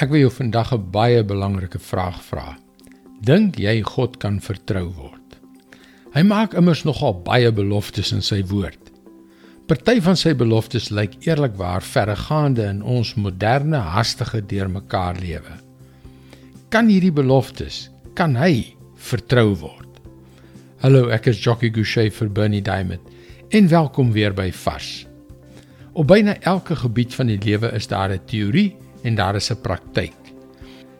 Ek wil jou vandag 'n baie belangrike vraag vra. Dink jy God kan vertrou word? Hy maak immers nogal baie beloftes in sy woord. Party van sy beloftes lyk eerlikwaar verregaande in ons moderne, hastige deurmekaar lewe. Kan hierdie beloftes, kan hy vertrou word? Hallo, ek is Jockey Gouchee vir Bernie Diamond en welkom weer by Vars. Op byna elke gebied van die lewe is daar 'n teorie en daar is 'n praktyk.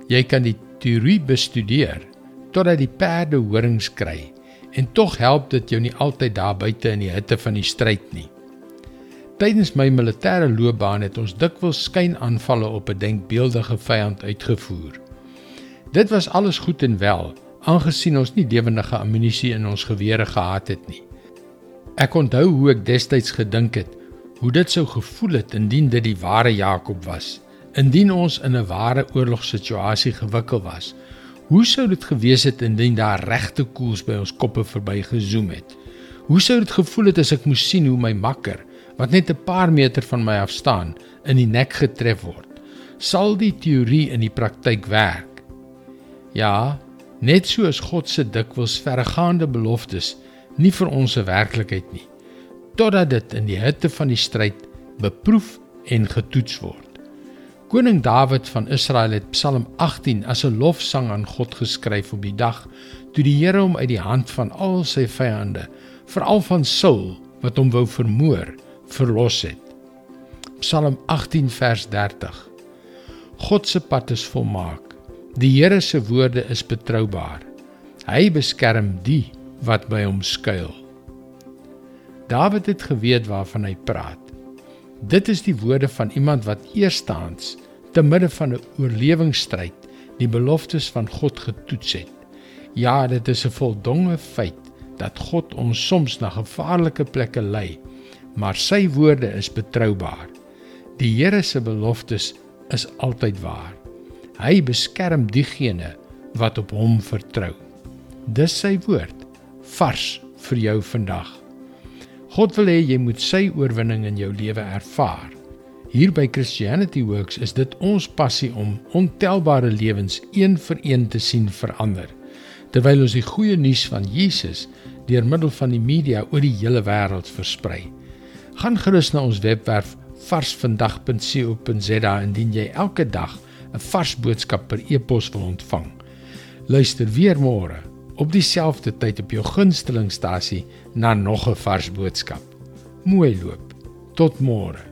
Jy kan die teorie bestudeer totdat die perde horings kry en tog help dit jou nie altyd daar buite in die hitte van die stryd nie. Tydens my militêre loopbaan het ons dikwels skienaanvalle op 'n denkbeeldige vyand uitgevoer. Dit was alles goed en wel, aangesien ons nie lewendige ammunisie in ons gewere gehad het nie. Ek onthou hoe ek destyds gedink het hoe dit sou gevoel het indien dit die ware Jakob was Indien ons in 'n ware oorlogssituasie gewikkel was, hoe sou dit gewees het indien daar regte koels by ons koppe verbygezoom het? Hoe sou dit gevoel het as ek moes sien hoe my makker, wat net 'n paar meter van my af staan, in die nek getref word? Sal die teorie in die praktyk werk? Ja, net soos God se dikwels verregaande beloftes nie vir ons 'n werklikheid nie, totdat dit in die hitte van die stryd beproef en getoets word. Koning Dawid van Israel het Psalm 18 as 'n lofsang aan God geskryf op die dag toe die Here hom uit die hand van al sy vyande, veral van Saul wat hom wou vermoor, verlos het. Psalm 18 vers 30. God se pad is volmaak. Die Here se woorde is betroubaar. Hy beskerm die wat by hom skuil. Dawid het geweet waarvan hy praat. Dit is die woorde van iemand wat eerstens te midde van 'n oorlewingsstryd die beloftes van God getoets het. Ja, dit is 'n voldonge feit dat God ons soms na gevaarlike plekke lei, maar sy woorde is betroubaar. Die Here se beloftes is altyd waar. Hy beskerm diegene wat op hom vertrou. Dis sy woord vars vir jou vandag. God wil hê jy moet sy oorwinning in jou lewe ervaar. Hier by Christianity Works is dit ons passie om ontelbare lewens een vir een te sien verander. Terwyl ons die goeie nuus van Jesus deur middel van die media oor die hele wêreld versprei. Gaan gerus na ons webwerf varsvandag.co.za indien jy elke dag 'n vars boodskap per e-pos wil ontvang. Luister weer môre op dieselfde tyd op jou gunstelingstasie na nog 'n vars boodskap. Mooi loop. Tot môre.